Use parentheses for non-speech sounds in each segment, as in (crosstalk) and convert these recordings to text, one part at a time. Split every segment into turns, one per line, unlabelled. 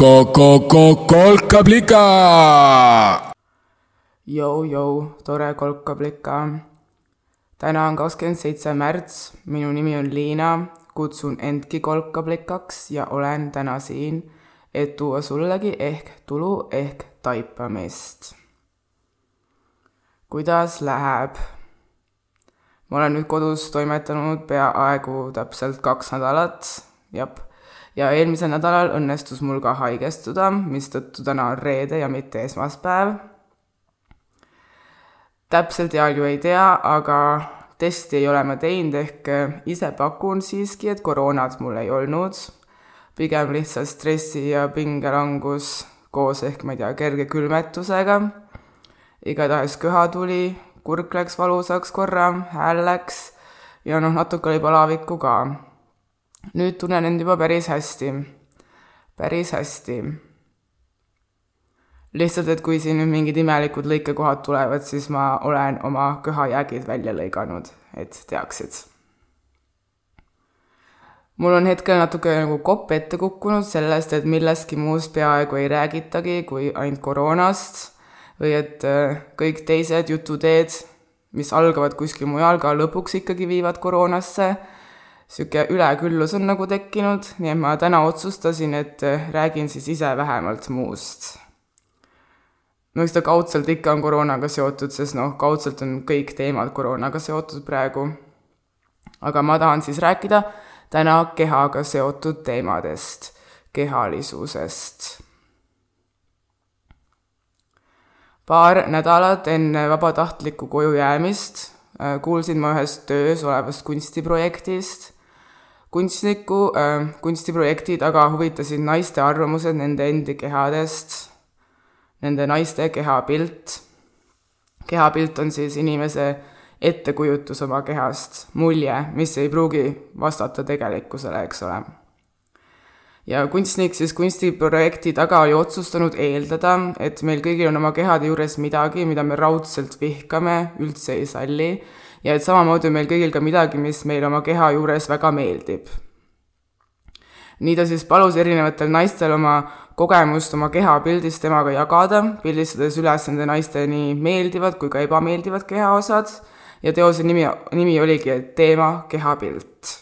kolkablika.
Jou-jou, tore kolkablika. täna on kakskümmend seitse märts, minu nimi on Liina, kutsun endki kolkablikaks ja olen täna siin, et tuua sullegi ehk tulu ehk taipamist. kuidas läheb? ma olen nüüd kodus toimetanud peaaegu täpselt kaks nädalat, jep ja eelmisel nädalal õnnestus mul ka haigestuda, mistõttu täna on reede ja mitte esmaspäev. täpselt ju ei tea, aga testi ei ole ma teinud, ehk ise pakun siiski, et koroonat mul ei olnud. pigem lihtsalt stressi ja pingelangus koos ehk ma ei tea, kerge külmetusega. igatahes köha tuli, kurk läks valusaks korra, hääl läks ja noh, natuke oli palavikku ka nüüd tunnen end juba päris hästi, päris hästi. lihtsalt, et kui siin nüüd mingid imelikud lõikekohad tulevad, siis ma olen oma köhajäägid välja lõiganud, et teaksid. mul on hetkel natuke nagu kopp ette kukkunud sellest, et millestki muust peaaegu ei räägitagi kui ainult koroonast või et äh, kõik teised jututeed, mis algavad kuskil mujal, ka lõpuks ikkagi viivad koroonasse niisugune üleküllus on nagu tekkinud, nii et ma täna otsustasin, et äh, räägin siis ise vähemalt muust. no eks ta kaudselt ikka on koroonaga seotud, sest noh, kaudselt on kõik teemad koroonaga seotud praegu. aga ma tahan siis rääkida täna kehaga seotud teemadest, kehalisusest. paar nädalat enne vabatahtlikku koju jäämist äh, kuulsin ma ühest töös olevast kunstiprojektist kunstniku äh, kunstiprojekti taga huvitasid naiste arvamused nende endi kehadest, nende naiste kehapilt. kehapilt on siis inimese ettekujutus oma kehast, mulje, mis ei pruugi vastata tegelikkusele, eks ole. ja kunstnik siis kunstiprojekti taga oli otsustanud eeldada, et meil kõigil on oma kehade juures midagi, mida me raudselt vihkame, üldse ei salli ja et samamoodi on meil kõigil ka midagi, mis meil oma keha juures väga meeldib. nii ta siis palus erinevatel naistel oma kogemust oma kehapildist temaga jagada, pildistades üles nende naiste nii meeldivad kui ka ebameeldivad kehaosad ja teose nimi, nimi oligi Teema kehapilt.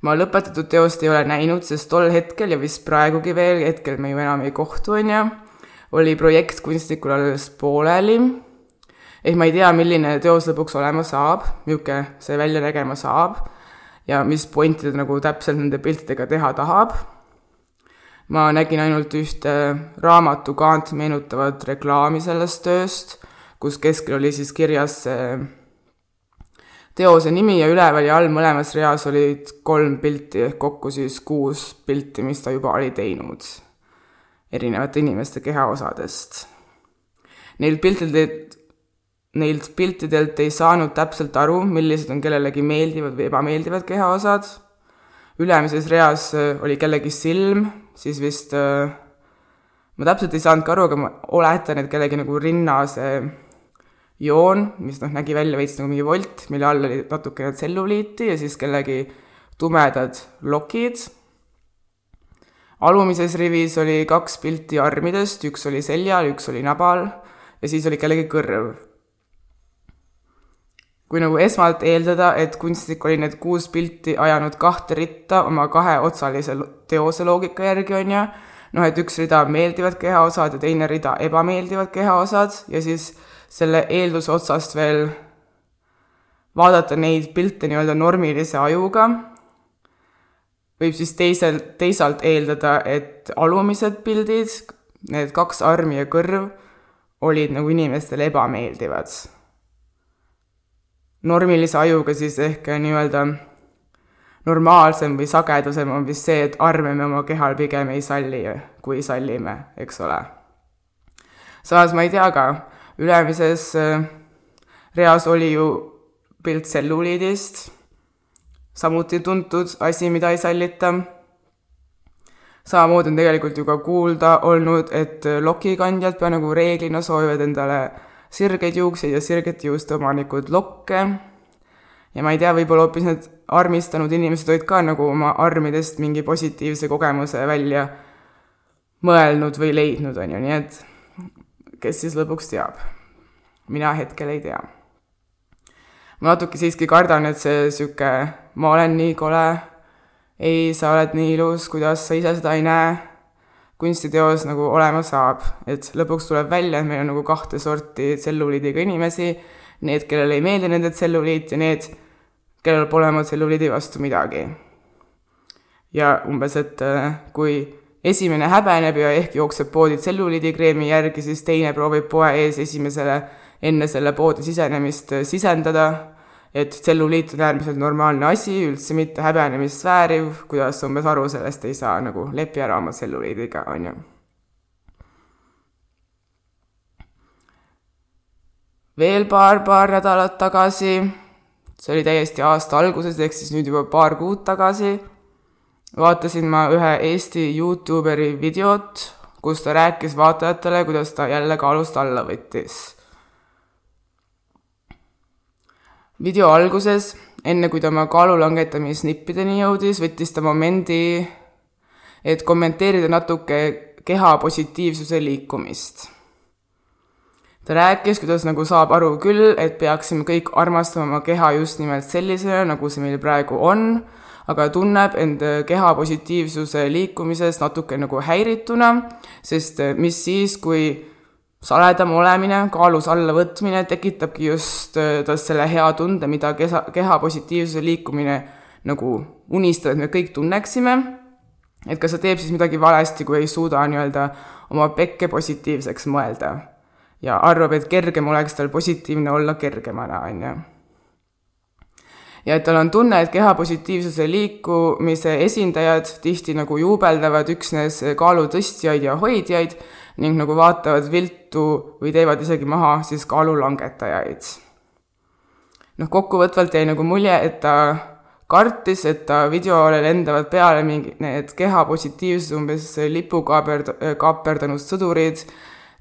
ma lõpetatud teost ei ole näinud, sest tol hetkel ja vist praegugi veel, hetkel me ju enam ei kohtu, on ju, oli projekt kunstnikul alles pooleli ehk ma ei tea, milline teos lõpuks olema saab, niisugune see välja nägema saab ja mis pointi ta nagu täpselt nende piltidega teha tahab. ma nägin ainult ühte raamatukaant meenutavat reklaami sellest tööst, kus keskel oli siis kirjas see teose nimi ja üleval ja all mõlemas reas olid kolm pilti ehk kokku siis kuus pilti, mis ta juba oli teinud erinevate inimeste kehaosadest. Neil piltidel neilt piltidelt ei saanud täpselt aru, millised on kellelegi meeldivad või ebameeldivad kehaosad. ülemises reas äh, oli kellegi silm, siis vist äh, ma täpselt ei saanudki aru, aga ma oletan, et kellegi nagu rinna see joon, mis noh, nägi välja veits nagu mingi volt, mille all oli natukene tselluliiti ja siis kellegi tumedad lokid. alumises rivis oli kaks pilti armidest, üks oli seljal, üks oli nabal ja siis oli kellegi kõrv kui nagu esmalt eeldada, et kunstnik oli need kuus pilti ajanud kahte ritta oma kaheotsalise teose loogika järgi, on ju, noh, et üks rida meeldivad kehaosad ja teine rida ebameeldivad kehaosad ja siis selle eelduse otsast veel vaadata neid pilte nii-öelda normilise ajuga, võib siis teisel, teisalt eeldada, et alumised pildid, need kaks armi ja kõrv, olid nagu inimestele ebameeldivad normilise ajuga siis ehk nii-öelda normaalsem või sagedasem on vist see, et arme me oma kehal pigem ei salli, kui sallime, eks ole. samas ma ei tea ka, ülemises äh, reas oli ju pilt tselluliidist, samuti tuntud asi, mida ei sallita. samamoodi on tegelikult ju ka kuulda olnud, et lokikandjad pea nagu reeglina soovivad endale sirgeid juukseid ja sirgete juuste omanikud lokke. ja ma ei tea, võib-olla hoopis need armistanud inimesed olid ka nagu oma armidest mingi positiivse kogemuse välja mõelnud või leidnud, on ju, nii et kes siis lõpuks teab. mina hetkel ei tea. ma natuke siiski kardan, et see sihuke, ma olen nii kole, ei, sa oled nii ilus, kuidas sa ise seda ei näe, kunstiteos nagu olema saab, et lõpuks tuleb välja, et meil on nagu kahte sorti tselluliidiga inimesi, need, kellele ei meeldi nende tselluliit ja need, kellel pole oma tselluliidi vastu midagi. ja umbes, et äh, kui esimene häbeneb ja ehk jookseb poodi tselluliidikreemi järgi, siis teine proovib poe ees esimesele enne selle poodi sisenemist äh, sisendada, et tselluliit on äärmiselt normaalne asi, üldse mitte häbenemist vääriv, kuidas umbes aru sellest ei saa, nagu lepi ära oma tselluliidiga, on ju. veel paar, paar nädalat tagasi see oli täiesti aasta alguses, ehk siis nüüd juba paar kuud tagasi, vaatasin ma ühe Eesti Youtuberi videot, kus ta rääkis vaatajatele, kuidas ta jälle kaalust alla võttis. Video alguses, enne kui ta oma kaalu langetamisnippideni jõudis, võttis ta momendi, et kommenteerida natuke keha positiivsuse liikumist. Ta rääkis, kuidas nagu saab aru küll, et peaksime kõik armastama oma keha just nimelt sellisena, nagu see meil praegu on, aga tunneb end keha positiivsuse liikumises natuke nagu häirituna, sest mis siis, kui saledam olemine, kaalus allavõtmine tekitabki just tas selle hea tunde, mida keha, keha positiivsuse liikumine nagu unistab, et me kõik tunneksime, et kas ta teeb siis midagi valesti, kui ei suuda nii-öelda oma pekke positiivseks mõelda ja arvab, et kergem oleks tal positiivne olla kergemana, on ju. ja et tal on tunne, et keha positiivsuse liikumise esindajad tihti nagu juubeldavad üksnes kaalu tõstjaid ja hoidjaid ning nagu vaatavad viltu või teevad isegi maha siis kaalu langetajaid. noh, kokkuvõtvalt jäi nagu mulje, et ta kartis, et ta videole lendavad peale mingi need keha positiivsuse umbes lipu kaaperd-, kaaperdanud sõdurid,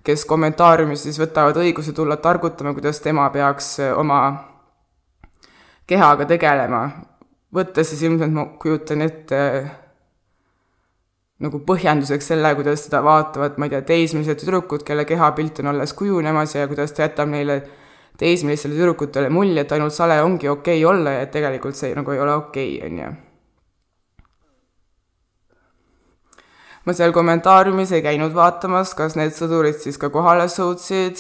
kes kommentaariumis siis võtavad õiguse tulla targutama, kuidas tema peaks eh, oma kehaga tegelema. võttes siis ilmselt ma kujutan ette nagu põhjenduseks selle, kuidas seda vaatavad, ma ei tea, teismelised tüdrukud, kelle kehapilt on alles kujunemas ja kuidas ta jätab neile teismelistele tüdrukutele mulje, et ainult sale ongi okei okay olla ja et tegelikult see nagu ei ole okei okay,, on ju ma seal kommentaariumis ei käinud vaatamas, kas need sõdurid siis ka kohale sõudsid.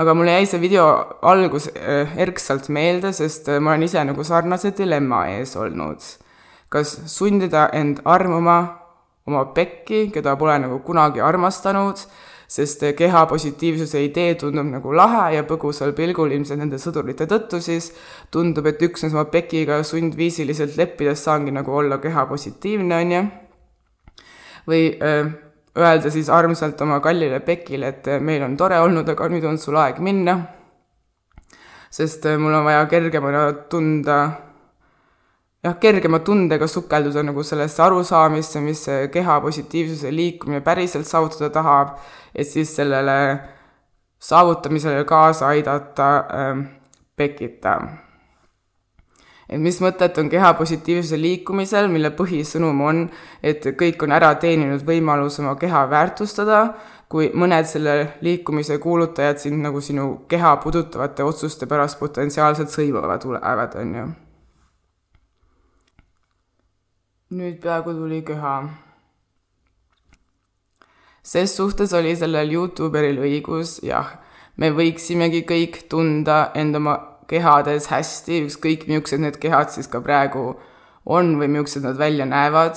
aga mulle jäi see video algus äh, erksalt meelde, sest äh, ma olen ise nagu sarnase dilemma ees olnud. Kas sundida end armuma oma pekki, keda pole nagu kunagi armastanud, sest keha positiivsuse idee tundub nagu lahe ja põgusal pilgul ilmselt nende sõdurite tõttu siis tundub, et üksnes oma pekiga sundviisiliselt leppides saangi nagu olla keha positiivne, on ju või öö, öelda siis armsalt oma kallile Pekile, et meil on tore olnud, aga nüüd on sul aeg minna. sest mul on vaja kergemana tunda, jah, kergema tundega sukelduda nagu sellesse arusaamisse, mis see keha positiivsuse liikumine päriselt saavutada tahab, et siis sellele saavutamisele kaasa aidata äh, Pekita et mis mõtet on keha positiivsuse liikumisel, mille põhisõnum on, et kõik on ära teeninud võimalus oma keha väärtustada, kui mõned selle liikumise kuulutajad sind nagu sinu keha pudutavate otsuste pärast potentsiaalselt sõimavad tulevad, on ju. Nüüd peaaegu tuli köha. ses suhtes oli sellel Youtuberil õigus, jah, me võiksimegi kõik tunda end oma kehades hästi, ükskõik millised need kehad siis ka praegu on või millised nad välja näevad.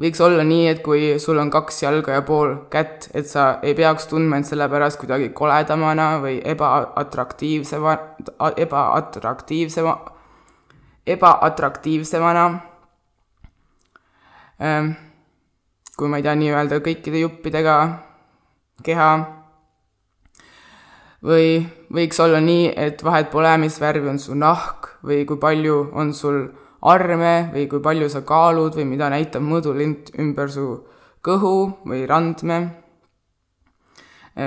võiks olla nii, et kui sul on kaks jalga ja pool kätt, et sa ei peaks tundma end selle pärast kuidagi koledamana või ebaatraktiivsema, ebaatraktiivsema, ebaatraktiivsemana. Ehm, kui ma ei tea, nii-öelda kõikide juppidega keha või võiks olla nii, et vahet pole, mis värvi on su nahk või kui palju on sul arme või kui palju sa kaalud või mida näitab mõõdulint ümber su kõhu või randme.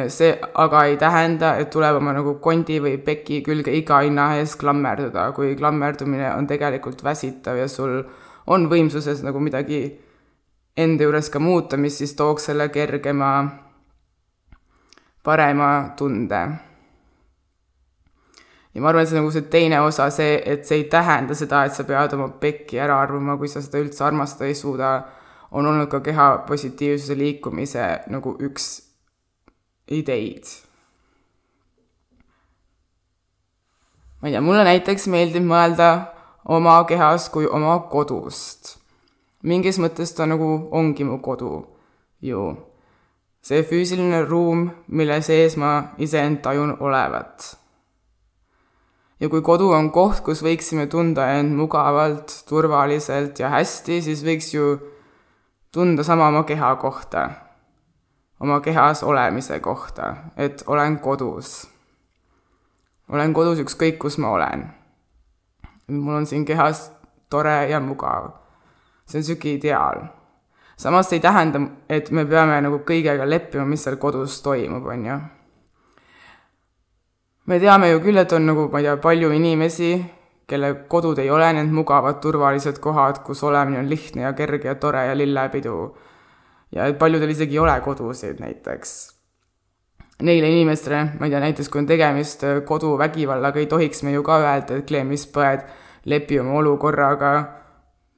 see aga ei tähenda, et tuleb oma nagu kondi või peki külge iga hinna eest klammerduda, kui klammerdumine on tegelikult väsitav ja sul on võimsuses nagu midagi enda juures ka muuta, mis siis tooks selle kergema, parema tunde. ja ma arvan, et see nagu see teine osa, see, et see ei tähenda seda, et sa pead oma pekki ära arvama, kui sa seda üldse armastada ei suuda, on olnud ka keha positiivsuse liikumise nagu üks ideid. ma ei tea, mulle näiteks meeldib mõelda oma kehast kui oma kodust. Mingis mõttes ta nagu ongi mu kodu ju. see füüsiline ruum, mille sees ma iseend tajun olevat. ja kui kodu on koht, kus võiksime tunda end mugavalt, turvaliselt ja hästi, siis võiks ju tunda sama oma keha kohta oma kehas olemise kohta, et olen kodus. olen kodus ükskõik, kus ma olen. mul on siin kehas tore ja mugav. See on niisugune ideaal. samas ei tähenda, et me peame nagu kõigega leppima, mis seal kodus toimub, on ju. me teame ju küll, et on nagu, ma ei tea, palju inimesi, kelle kodud ei ole need mugavad turvalised kohad, kus olemine on lihtne ja kerge ja tore ja lillepidu ja et paljudel isegi ei ole kodusid näiteks. Neile inimestele, ma ei tea, näiteks kui on tegemist äh, koduvägivallaga, ei tohiks me ju ka öelda, et Kleemis põed, lepi oma olukorraga,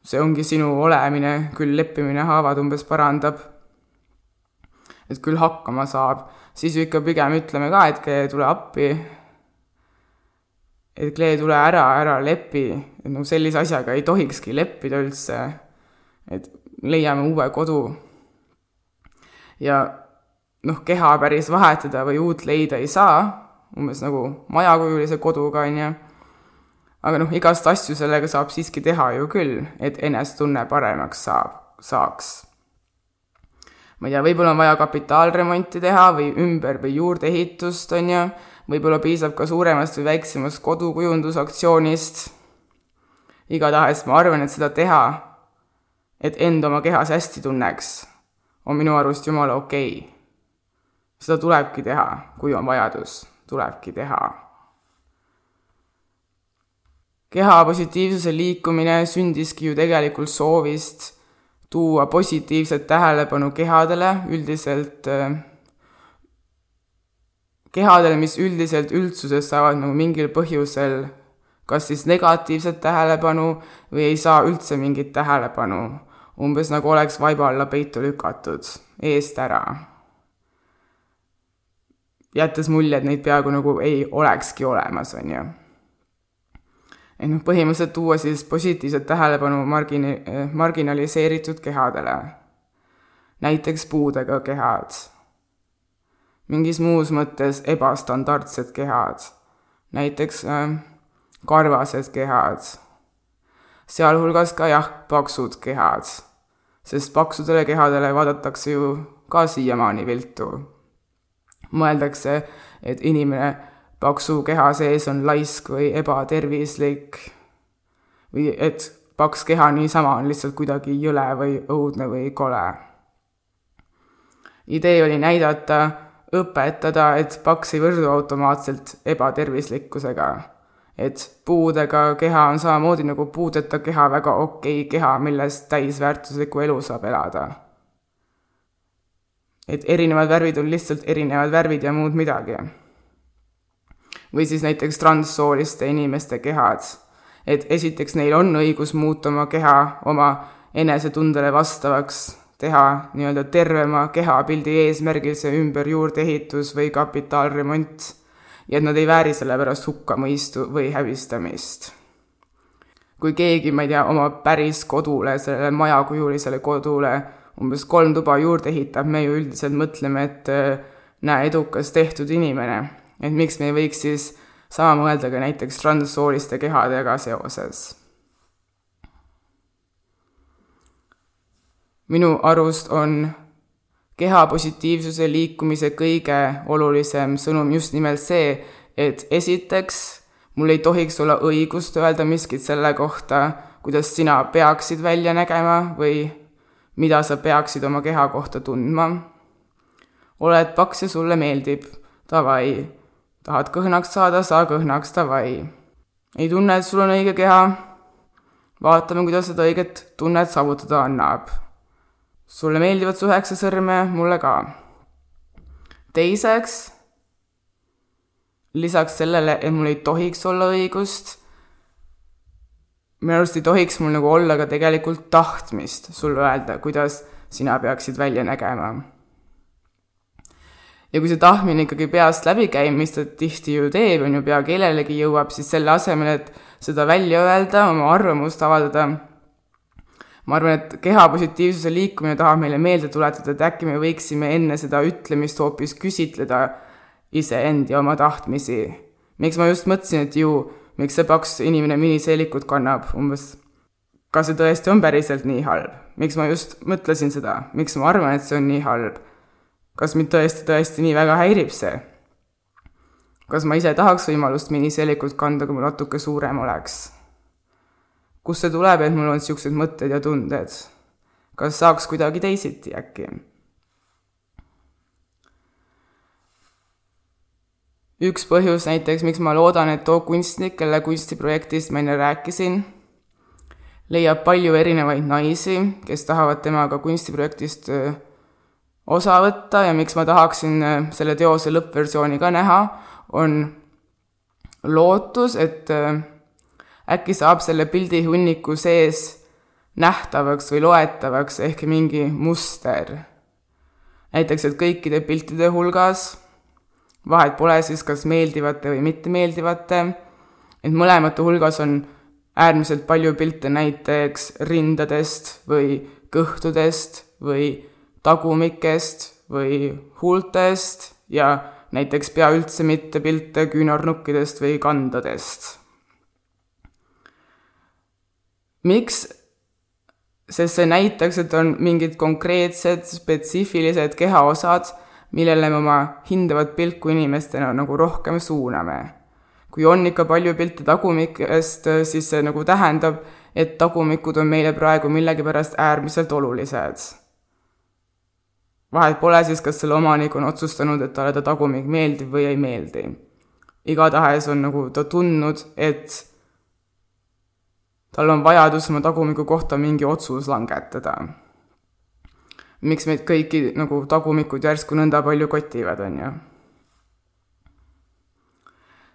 see ongi sinu olemine, küll leppimine haavad umbes parandab. et küll hakkama saab, siis ju ikka pigem ütleme ka, et Klee, tule appi. et Klee, tule ära, ära lepi, et nagu sellise asjaga ei tohikski leppida üldse. et leiame uue kodu ja noh, keha päris vahetada või uut leida ei saa, umbes nagu majakujulise koduga, on ju, aga noh, igast asju sellega saab siiski teha ju küll, et enesetunne paremaks saab, saaks. ma ei tea, võib-olla on vaja kapitaalremonti teha või ümber- või juurdeehitust, on ju, võib-olla piisab ka suuremast või väiksemast kodukujundusaktsioonist, igatahes ma arvan, et seda teha, et end oma kehas hästi tunneks on minu arust jumala okei okay.. seda tulebki teha, kui on vajadus, tulebki teha. Keha positiivsuse liikumine sündiski ju tegelikult soovist tuua positiivset tähelepanu kehadele, üldiselt äh, kehadele, mis üldiselt üldsuses saavad nagu mingil põhjusel kas siis negatiivset tähelepanu või ei saa üldse mingit tähelepanu umbes nagu oleks vaiba alla peitu lükatud, eest ära. jättes mulje, et neid peaaegu nagu ei olekski olemas, on ju. Et noh, põhimõtteliselt tuua siis positiivset tähelepanu margini-, marginaliseeritud kehadele. näiteks puudega kehad. mingis muus mõttes ebastandardsed kehad. näiteks äh, karvased kehad sealhulgas ka jah, paksud kehad sest paksudele kehadele vaadatakse ju ka siiamaani viltu. mõeldakse, et inimene paksu keha sees on laisk või ebatervislik või et paks keha niisama on lihtsalt kuidagi jõle või õudne või kole. idee oli näidata, õpetada, et paks ei võrdu automaatselt ebatervislikkusega et puudega keha on samamoodi nagu puudeta keha väga okei keha, milles täisväärtuslikku elu saab elada. et erinevad värvid on lihtsalt erinevad värvid ja muud midagi. Või siis näiteks transsooliste inimeste kehad. et esiteks neil on õigus muuta oma keha oma enesetundele vastavaks, teha nii-öelda tervema kehapildi eesmärgil see ümberjuurdeehitus või kapitaalremont ja et nad ei vääri selle pärast hukkamõistu või häbistamist. kui keegi, ma ei tea, oma päris kodule, sellele majakujulisele kodule umbes kolm tuba juurde ehitab, me ju üldiselt mõtleme, et äh, näe, edukas tehtud inimene. Et miks me ei võiks siis sama mõelda ka näiteks transsooliste kehadega seoses. minu arust on keha positiivsuse liikumise kõige olulisem sõnum just nimelt see, et esiteks mul ei tohiks olla õigust öelda miskit selle kohta, kuidas sina peaksid välja nägema või mida sa peaksid oma keha kohta tundma. oled paks ja sulle meeldib, davai. Tahad kõhnaks saada, saa kõhnaks, davai. ei tunne, et sul on õige keha, vaatame, kuidas seda õiget tunnet saavutada annab. sulle meeldivad su üheksa sõrme, mulle ka. teiseks, lisaks sellele, et mul ei tohiks olla õigust, minu arust ei tohiks mul nagu olla ka tegelikult tahtmist sulle öelda, kuidas sina peaksid välja nägema. Ja kui see tahtmine ikkagi peast läbi käib, mis ta tihti ju teeb, on ju, pea kellelegi jõuab, siis selle asemel, et seda välja öelda, oma arvamust avaldada, ma arvan, et keha positiivsuse liikumine tahab meile meelde tuletada, et äkki me võiksime enne seda ütlemist hoopis küsitleda iseend ja oma tahtmisi. miks ma just mõtlesin, et ju, miks see paks inimene miniseelikut kannab, umbes kas see tõesti on päriselt nii halb? miks ma just mõtlesin seda, miks ma arvan, et see on nii halb? Kas mind tõesti, tõesti nii väga häirib see? kas ma ise tahaks võimalust miniseelikut kanda, kui mul natuke suurem oleks? kust see tuleb, et mul on niisugused mõtted ja tunded? kas saaks kuidagi teisiti äkki? üks põhjus näiteks, miks ma loodan, et too kunstnik, kelle kunstiprojektist ma enne rääkisin, leiab palju erinevaid naisi, kes tahavad temaga kunstiprojektist osa võtta ja miks ma tahaksin selle teose lõppversiooni ka näha, on lootus, et äkki saab selle pildihunniku sees nähtavaks või loetavaks ehk mingi muster. näiteks, et kõikide piltide hulgas, vahet pole siis kas meeldivate või mittemeeldivate, et mõlemate hulgas on äärmiselt palju pilte näiteks rindadest või kõhtudest või tagumikest või huultest ja näiteks pea üldse mitte pilte küünarnukkidest või kandadest. miks? sest see näitaks, et on mingid konkreetsed spetsiifilised kehaosad, millele me oma hindavat pilku inimestena nagu rohkem suuname kui on ikka palju pilte tagumikest, siis see nagu tähendab, et tagumikud on meile praegu millegipärast äärmiselt olulised. Vahet pole siis, kas selle omanik on otsustanud, et talle ta tagumik meeldib või ei meeldi. igatahes on nagu ta tundnud, et tal on vajadus oma tagumiku kohta mingi otsus langetada. miks meid kõiki nagu tagumikud järsku nõnda palju kotivad, on ju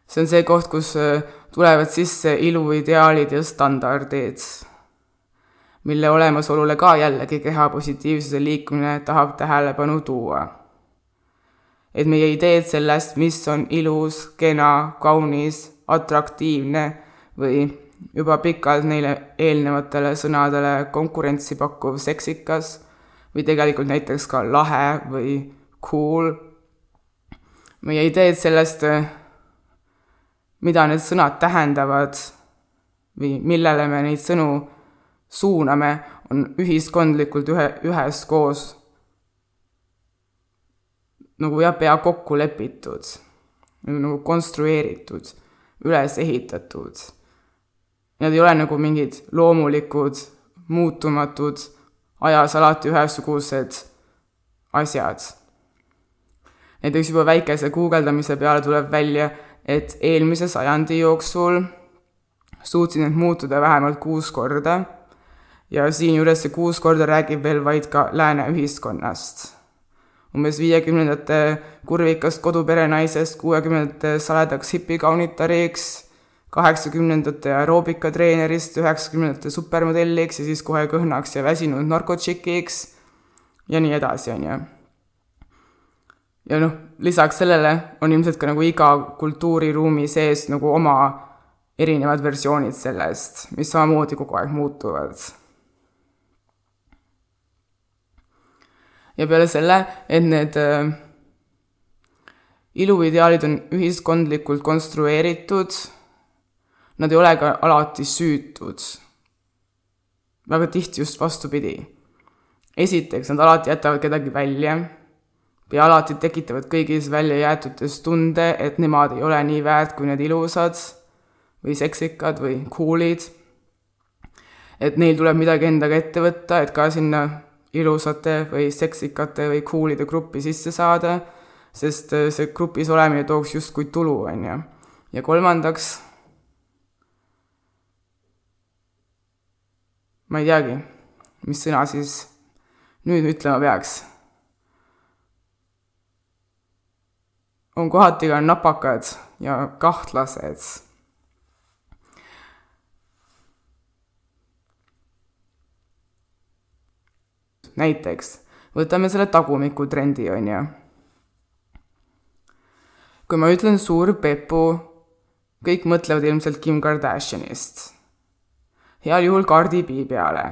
see on see koht, kus äh, tulevad sisse iluideaalid ja standardid, mille olemasolule ka jällegi keha positiivsuse liikumine tahab tähelepanu tuua. et meie ideed sellest, mis on ilus, kena, kaunis, atraktiivne või juba pikalt neile eelnevatele sõnadele konkurentsi pakkuv seksikas või tegelikult näiteks ka lahe või cool. meie ideed sellest mida need sõnad tähendavad või millele me neid sõnu suuname, on ühiskondlikult ühe, üheskoos nagu jah, pea kokku lepitud, nagu konstrueeritud, üles ehitatud. Nad ei ole nagu mingid loomulikud, muutumatud, ajas alati ühesugused asjad. näiteks juba väikese guugeldamise peale tuleb välja, et eelmise sajandi jooksul suutsid need muutuda vähemalt kuus korda ja siinjuures see kuus korda räägib veel vaid ka lääne ühiskonnast. umbes viiekümnendate kurvikast koduperenaisest, kuuekümnendate saledaks hipikaunitariks, kaheksakümnendate aeroobikatreenerist, üheksakümnendate supermodelliks ja siis kohe kõhnaks ja väsinud narkotšikiks ja nii edasi, on ju ja noh, lisaks sellele on ilmselt ka nagu iga kultuuriruumi sees nagu oma erinevad versioonid sellest, mis samamoodi kogu aeg muutuvad. Ja peale selle, et need äh, iluideaalid on ühiskondlikult konstrueeritud, nad ei ole ka alati süütud. väga tihti just vastupidi. esiteks, nad alati jätavad kedagi välja ja alati tekitavad kõigis väljajäetutes tunde, et nemad ei ole nii väärt kui need ilusad või seksikad või cool'id. et neil tuleb midagi endaga ette võtta, et ka sinna ilusate või seksikate või cool'ide gruppi sisse saada, sest äh, see grupis olemine tooks justkui tulu, on ju. ja kolmandaks, ma ei teagi, mis sõna siis nüüd ütlema peaks. on kohati ka napakad ja kahtlased näiteks võtame selle tagumiku trendi, on ju. kui ma ütlen suur pepu, kõik mõtlevad ilmselt Kim Kardashianist. heal juhul Cardi B peale,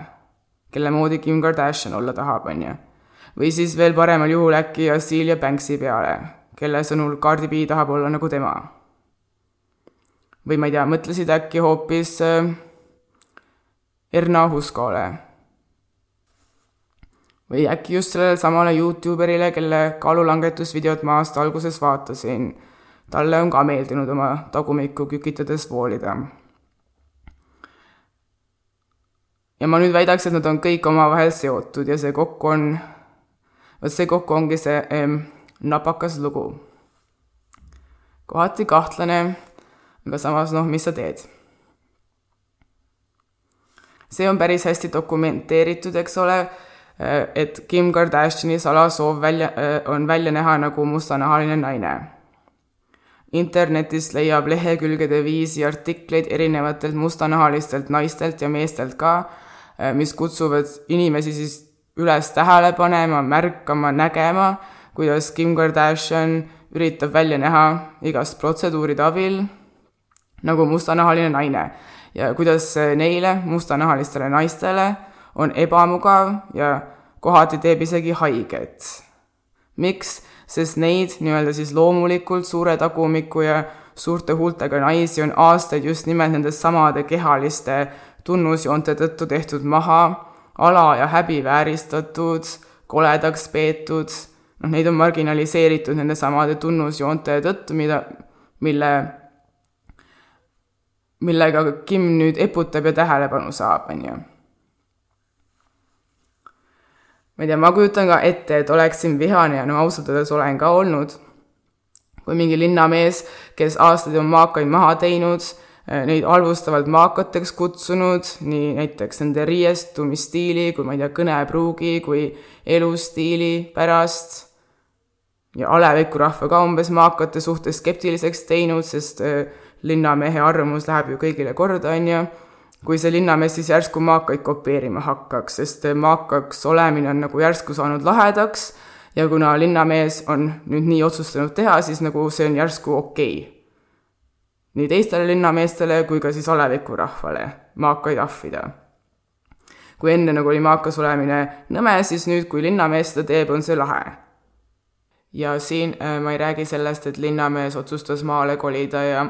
kelle moodi Kim Kardashian olla tahab, on ju. või siis veel paremal juhul äkki Azealia Banksi peale, kelle sõnul Cardi B tahab olla nagu tema. või ma ei tea, mõtlesid äkki hoopis äh, Erna Huskole või äkki just sellele samale Youtuberile, kelle kaalulangetusvideot ma aasta alguses vaatasin. talle on ka meeldinud oma tagumikku kükitades voolida. ja ma nüüd väidaks, et nad on kõik omavahel seotud ja see kokku on, vot see kokku ongi see em, napakas lugu. kohati kahtlane, aga samas noh, mis sa teed see on päris hästi dokumenteeritud, eks ole et Kim Kardashini salasoov välja, äh, on välja näha nagu mustanahaline naine. internetis leiab lehekülgede viisi artikleid erinevatelt mustanahalistelt naistelt ja meestelt ka, äh, mis kutsuvad inimesi siis üles tähele panema, märkama, nägema, kuidas Kim Kardashian üritab välja näha igast protseduuride abil nagu mustanahaline naine ja kuidas neile, mustanahalistele naistele, on ebamugav ja kohati teeb isegi haiget. miks? sest neid nii-öelda siis loomulikult suure tagumiku ja suurte huultega naisi on aastaid just nimelt nende samade kehaliste tunnusjoonte tõttu tehtud maha, ala ja häbivääristatud, koledaks peetud, noh, neid on marginaliseeritud nende samade tunnusjoonte tõttu, mida, mille, millega Kim nüüd eputab ja tähelepanu saab, on ju ma ei tea, ma kujutan ka ette, et oleksin vihane ja no ausalt öeldes olen ka olnud, kui mingi linnamees, kes aastaid on maakaid maha teinud, eh, neid halvustavalt maakateks kutsunud, nii näiteks nende riiestumisstiili kui ma ei tea, kõnepruugi kui elustiili pärast ja aleviku rahva ka umbes maakate suhtes skeptiliseks teinud, sest eh, linnamehe arvamus läheb ju kõigile korda, on ju kui see linnamees siis järsku maakaid kopeerima hakkaks, sest maakaks olemine on nagu järsku saanud lahedaks ja kuna linnamees on nüüd nii otsustanud teha, siis nagu see on järsku okei okay.. nii teistele linnameestele kui ka siis aleviku rahvale maakaid ahvida. kui enne nagu oli maakas olemine nõme, siis nüüd, kui linnamees seda teeb, on see lahe. ja siin äh, ma ei räägi sellest, et linnamees otsustas maale kolida ja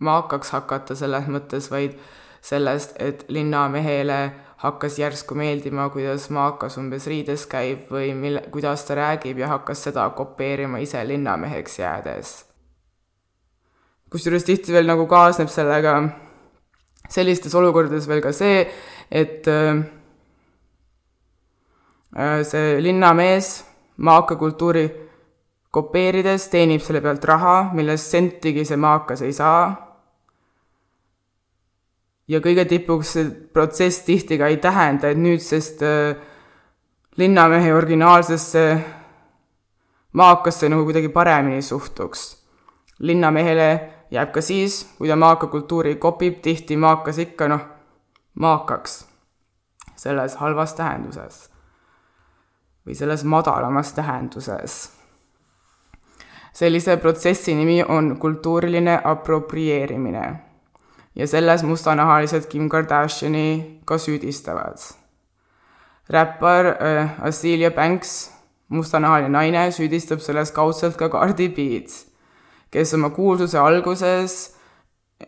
maakaks hakata selles mõttes, vaid sellest, et linnamehele hakkas järsku meeldima, kuidas maakas umbes riides käib või mille, kuidas ta räägib ja hakkas seda kopeerima ise linnameheks jäädes. kusjuures tihti veel nagu kaasneb sellega sellistes olukordades veel ka see, et äh, see linnamees maakakultuuri kopeerides teenib selle pealt raha, millest sentigi see maakas ei saa ja kõige tipuks see protsess tihti ka ei tähenda, et nüüdsest äh, linnamehe originaalsesse maakasse nagu kuidagi paremini suhtuks. linnamehele jääb ka siis, kui ta maakakultuuri kopib, tihti maakas ikka noh, maakaks selles halvas tähenduses või selles madalamas tähenduses. sellise protsessi nimi on kultuuriline aproprieerimine ja selles mustanahalised Kim Kardashini ka süüdistavad. räppar äh, Azealia Banks, mustanahaline naine, süüdistab selles kaudselt ka Cardi B-d, kes oma kuulsuse alguses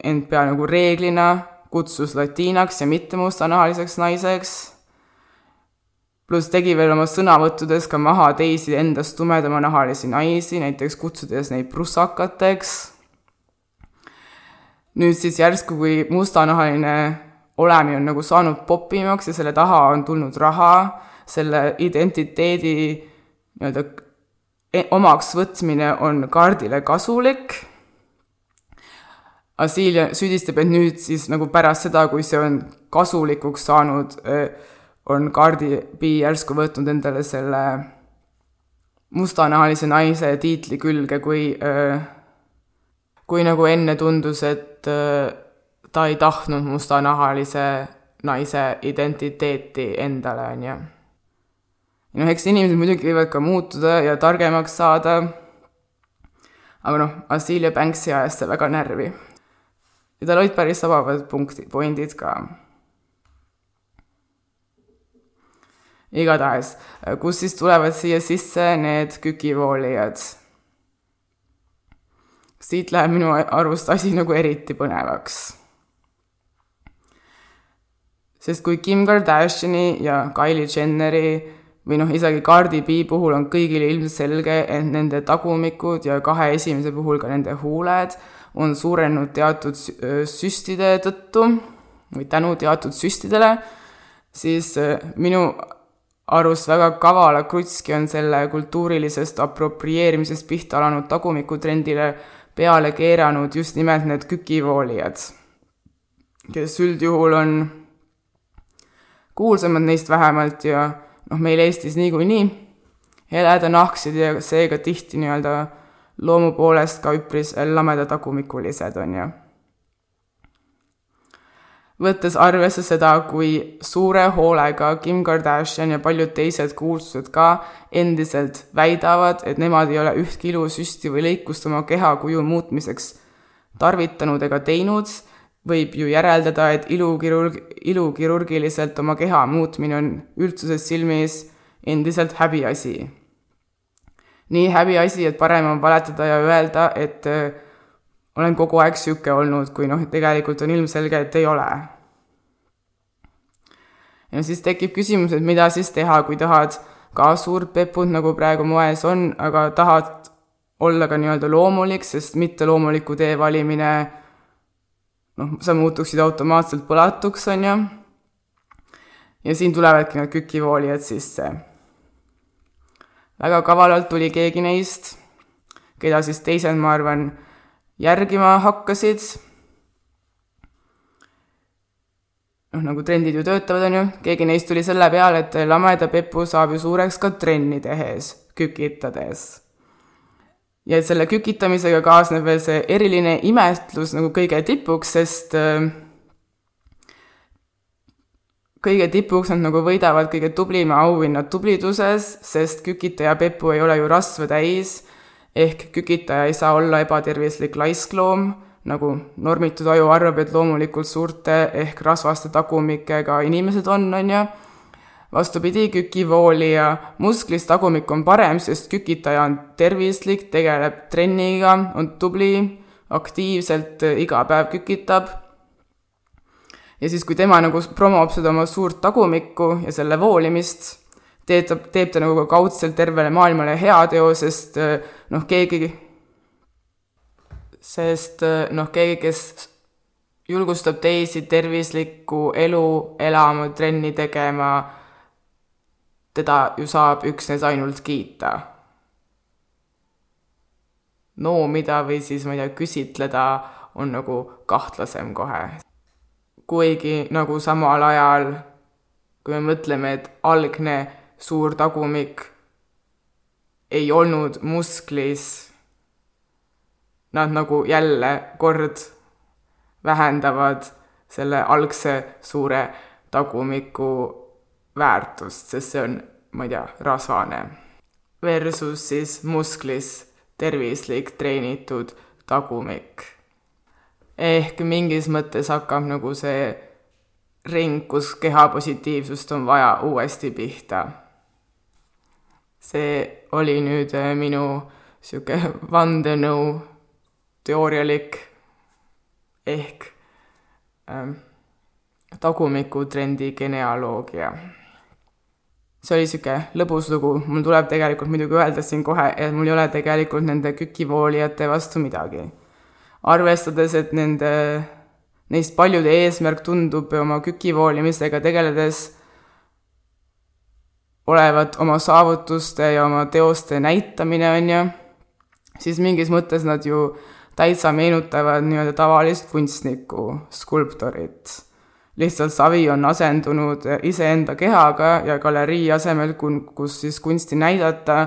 end pea nagu reeglina kutsus latiinaks ja mitte mustanahaliseks naiseks, pluss tegi veel oma sõnavõttudes ka maha teisi endast tumedamanahalisi naisi, näiteks kutsudes neid prussakateks nüüd siis järsku, kui mustanahaline olemine on nagu saanud popimaks ja selle taha on tulnud raha, selle identiteedi nii-öelda e-, omaks võtmine on kaardile kasulik. Asilia süüdistab, et nüüd siis nagu pärast seda, kui see on kasulikuks saanud, on Cardi B järsku võtnud endale selle mustanahalise naise tiitli külge, kui, kui nagu enne tundus, et ta ei tahtnud mustanahalise naise identiteeti endale, on ju. noh, eks inimesed muidugi võivad ka muutuda ja targemaks saada, aga noh, Assilia Banksi ajas see väga närvi. ja tal olid päris sabavad punktid, pointid ka igatahes, kus siis tulevad siia sisse need kükivoolijad. Siit läheb minu arust asi nagu eriti põnevaks. sest kui Kim Kardashini ja Kylie Jenneri või noh, isegi Cardi B puhul on kõigile ilmselge, et nende tagumikud ja kahe esimese puhul ka nende huuled on suurenenud teatud süstide tõttu või tänu teatud süstidele, siis minu arust väga kavala krutski on selle kultuurilisest aproprieerimisest pihta alanud tagumikutrendile peale keeranud just nimelt need kükivoolijad, kes üldjuhul on kuulsamad neist vähemalt ja noh, meil Eestis niikuinii heledanahksed ja seega tihti nii-öelda loomu poolest ka üpris lamedatakumikulised, on ju võttes arvesse seda, kui suure hoolega Kim Kardashian ja paljud teised kuulsused ka endiselt väidavad, et nemad ei ole ühtki ilusüsti või lõikust oma kehakuju muutmiseks tarvitanud ega teinud, võib ju järeldada, et ilukirurg, ilukirurgiliselt oma keha muutmine on üldsuse silmis endiselt häbiasi. nii häbiasi, et parem on valetada ja öelda, et olen kogu aeg niisugune olnud, kui noh, tegelikult on ilmselge, et ei ole. ja siis tekib küsimus, et mida siis teha, kui tahad ka suurt peput, nagu praegu moes on, aga tahad olla ka nii-öelda loomulik, sest mitteloomuliku tee valimine noh, sa muutuksid automaatselt põlatuks, on ju. ja siin tulevadki need kükivoolijad sisse. väga kavalalt tuli keegi neist, keda siis teised, ma arvan, järgima hakkasid. noh, nagu trendid ju töötavad, on ju, keegi neist tuli selle peale, et lameda pepu saab ju suureks ka trenni tehes, kükitades. ja et selle kükitamisega kaasneb veel see eriline imetlus nagu kõige tipuks, sest äh, kõige tipuks nad nagu võidavad kõige tublima auhinna tubliduses, sest kükitaja pepu ei ole ju rasva täis ehk kükitaja ei saa olla ebatervislik laiskloom, nagu normitud aju arvab, et loomulikult suurte ehk rasvaste tagumikega inimesed on, on ju. vastupidi, kükivoolija musklist tagumik on parem, sest kükitaja on tervislik, tegeleb trenniga, on tubli, aktiivselt iga päev kükitab. ja siis, kui tema nagu promob seda oma suurt tagumikku ja selle voolimist teeb ta, teeb ta nagu kaudselt tervele maailmale heateo, sest äh, noh, keegi, sest äh, noh, keegi, kes julgustab teisi tervislikku elu elama, trenni tegema, teda ju saab üksnes ainult kiita. noomida või siis, ma ei tea, küsitleda on nagu kahtlasem kohe. kuigi nagu samal ajal, kui me mõtleme, et algne suur tagumik ei olnud musklis, nad nagu jälle kord vähendavad selle algse suure tagumiku väärtust, sest see on, ma ei tea, rasvane. Versus siis musklis tervislik treenitud tagumik. ehk mingis mõttes hakkab nagu see ring, kus kehapositiivsust on vaja uuesti pihta see oli nüüd äh, minu sihuke vandenõu teoorialik ehk ähm, tagumikutrendi genealoogia. see oli sihuke lõbus lugu, mul tuleb tegelikult muidugi öelda siin kohe, et mul ei ole tegelikult nende kükivoolijate vastu midagi. arvestades, et nende, neist paljude eesmärk tundub oma kükivoolimisega tegeledes olevat oma saavutuste ja oma teoste näitamine, on ju, siis mingis mõttes nad ju täitsa meenutavad nii-öelda tavalist kunstnikku, skulptorit. lihtsalt savi on asendunud iseenda kehaga ja galerii asemel, kus siis kunsti näidata,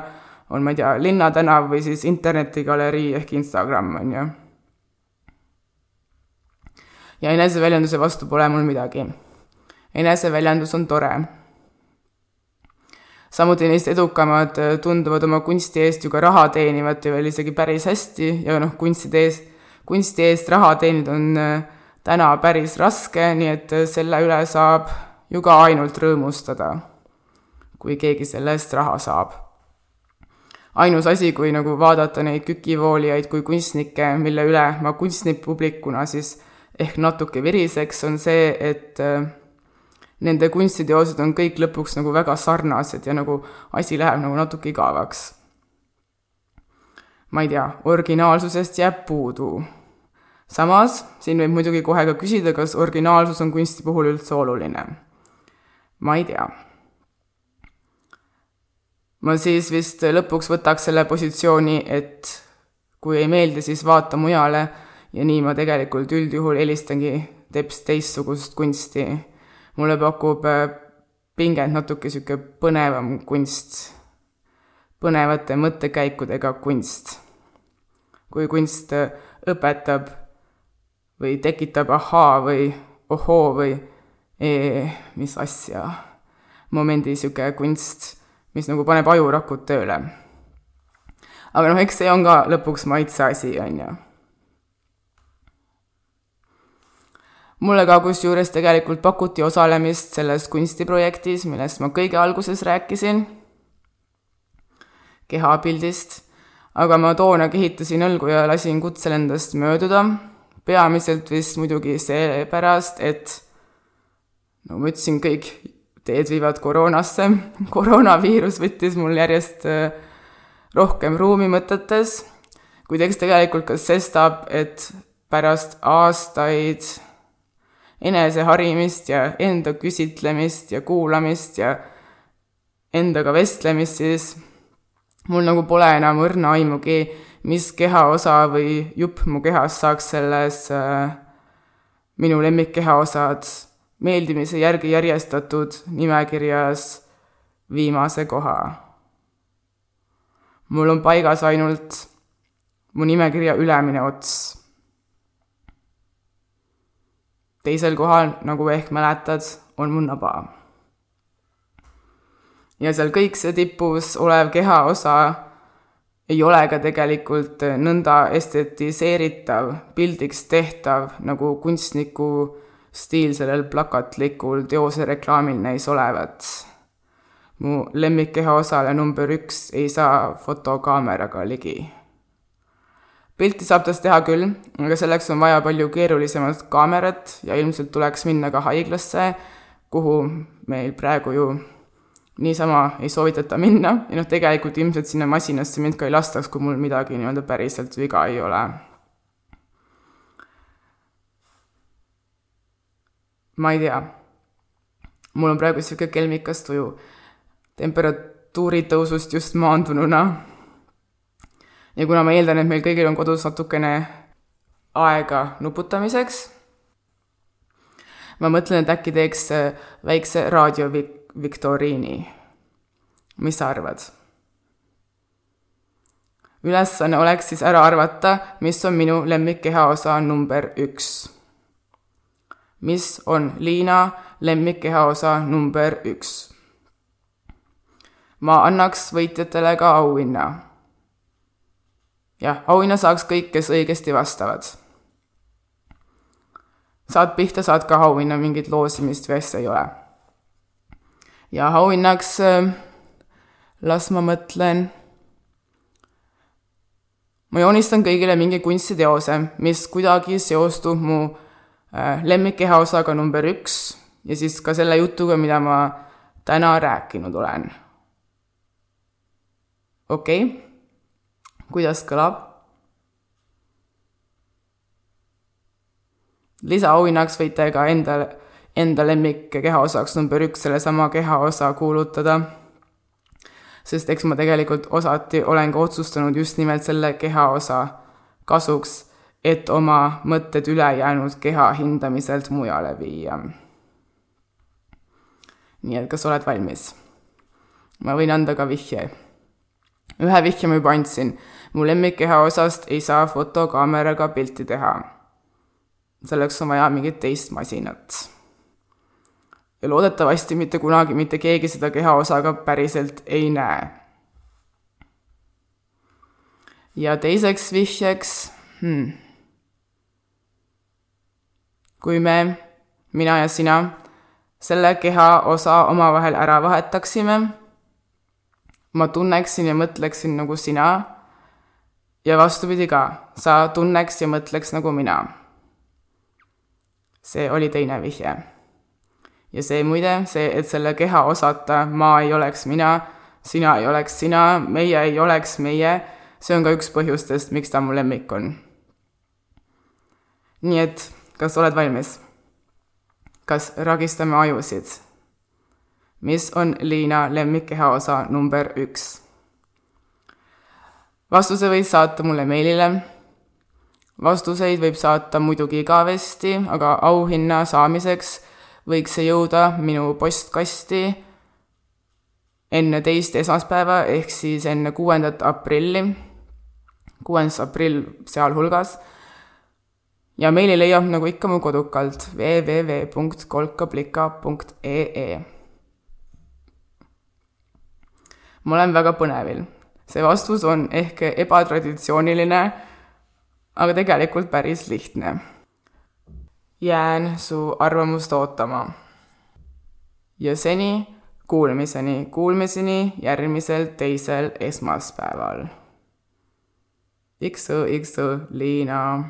on, ma ei tea, Linnatänav või siis internetigalerii ehk Instagram, on ju. ja eneseväljenduse vastu pole mul midagi. eneseväljendus on tore samuti neist edukamad äh, tunduvad oma kunsti eest ju ka raha teenivat ja veel isegi päris hästi ja noh, kunstide ees, kunsti eest raha teenida on äh, täna päris raske, nii et äh, selle üle saab ju ka ainult rõõmustada, kui keegi selle eest raha saab. ainus asi, kui nagu vaadata neid kükivoolijaid kui kunstnikke, mille üle ma kunstnikpublikuna siis ehk natuke viriseks, on see, et äh, nende kunstiteosed on kõik lõpuks nagu väga sarnased ja nagu asi läheb nagu natuke igavaks. ma ei tea, originaalsusest jääb puudu. samas, siin võib muidugi kohe ka küsida, kas originaalsus on kunsti puhul üldse oluline. ma ei tea. ma siis vist lõpuks võtaks selle positsiooni, et kui ei meeldi, siis vaata mujale ja nii ma tegelikult üldjuhul helistangi teps teistsugust kunsti mulle pakub äh, pinget natuke niisugune põnevam kunst, põnevate mõttekäikudega kunst. kui kunst äh, õpetab või tekitab ahaa või ohoo või ee, mis asja, momendi niisugune kunst, mis nagu paneb ajurakud tööle. aga noh, eks see on ka lõpuks maitse asi, on ju mulle ka kusjuures tegelikult pakuti osalemist selles kunstiprojektis, millest ma kõige alguses rääkisin, kehapildist, aga ma toona kehitasin õlgu ja lasin kutsel endast mööduda, peamiselt vist muidugi seepärast, et no ma ütlesin, kõik teed viivad koroonasse, (laughs) koroonaviirus võttis mul järjest äh, rohkem ruumi mõtetes, kuid eks tegelikult ka sestap, et pärast aastaid eneseharimist ja enda küsitlemist ja kuulamist ja endaga vestlemist, siis mul nagu pole enam õrna aimugi, mis kehaosa või jupp mu kehas saaks selles äh, minu lemmikkehaosad meeldimise järgi järjestatud nimekirjas viimase koha. mul on paigas ainult mu nimekirja ülemine ots teisel kohal, nagu ehk mäletad, on mu naba. ja seal kõik see tipus olev kehaosa ei ole ka tegelikult nõnda estetiseeritav, pildiks tehtav, nagu kunstniku stiil sellel plakatlikul teose reklaamil näis olevat. mu lemmikkehaosale number üks ei saa fotokaameraga ligi pilti saab tast teha küll, aga selleks on vaja palju keerulisemat kaamerat ja ilmselt tuleks minna ka haiglasse, kuhu meil praegu ju niisama ei soovitata minna ja noh, tegelikult ilmselt sinna masinasse mind ka ei lastaks, kui mul midagi nii-öelda päriselt viga ei ole. ma ei tea. mul on praegu niisugune kelmikas tuju temperatuuri tõusust just maandununa ja kuna ma eeldan, et meil kõigil on kodus natukene aega nuputamiseks, ma mõtlen, et äkki teeks äh, väikse raadioviktoriini. mis sa arvad? ülesanne oleks siis ära arvata, mis on minu lemmikkehaosa number üks. mis on Liina lemmikkehaosa number üks? ma annaks võitjatele ka auhinna jah, auhinna saaks kõik, kes õigesti vastavad. saad pihta, saad ka auhinna, mingit loosimist või asja ei ole. ja auhinnaks äh, las ma mõtlen. ma joonistan kõigile mingi kunstiteose, mis kuidagi seostub mu äh, lemmikkehaosaga number üks ja siis ka selle jutuga, mida ma täna rääkinud olen. okei okay kuidas kõlab? lisaauhinnaks võite ka endale, enda lemmik kehaosaks number üks sellesama kehaosa kuulutada. sest eks ma tegelikult osati olen ka otsustanud just nimelt selle kehaosa kasuks, et oma mõtted ülejäänud keha hindamiselt mujale viia. nii et kas oled valmis? ma võin anda ka vihje. Ühe vihje ma juba andsin, mu lemmikkeha osast ei saa fotokaameraga pilti teha. selleks on vaja mingit teist masinat ja loodetavasti mitte kunagi mitte keegi seda kehaosa ka päriselt ei näe. ja teiseks vihjeks hmm., kui me, mina ja sina, selle kehaosa omavahel ära vahetaksime, ma tunneksin ja mõtleksin nagu sina ja vastupidi ka, sa tunneks ja mõtleks nagu mina. see oli teine vihje ja see muide, see, et selle keha osata ma ei oleks mina, sina ei oleks sina, meie ei oleks meie, see on ka üks põhjustest, miks ta mu lemmik on. nii et, kas oled valmis? kas ragistame ajusid? Mis on Liina lemmikkeha osa number üks? vastuse võid saata mulle meilile. vastuseid võib saata muidugi igavesti, aga auhinna saamiseks võiks see jõuda minu postkasti enne teist esmaspäeva, ehk siis enne kuuendat aprilli, kuues aprill sealhulgas. ja meili leiab nagu ikka mu kodukalt www.kolkablika.ee. ma olen väga põnevil. see vastus on ehk ebatraditsiooniline, aga tegelikult päris lihtne jään su arvamust ootama. ja seni kuulmiseni, kuulmiseni järgmisel teisel esmaspäeval. XO, XO, Liina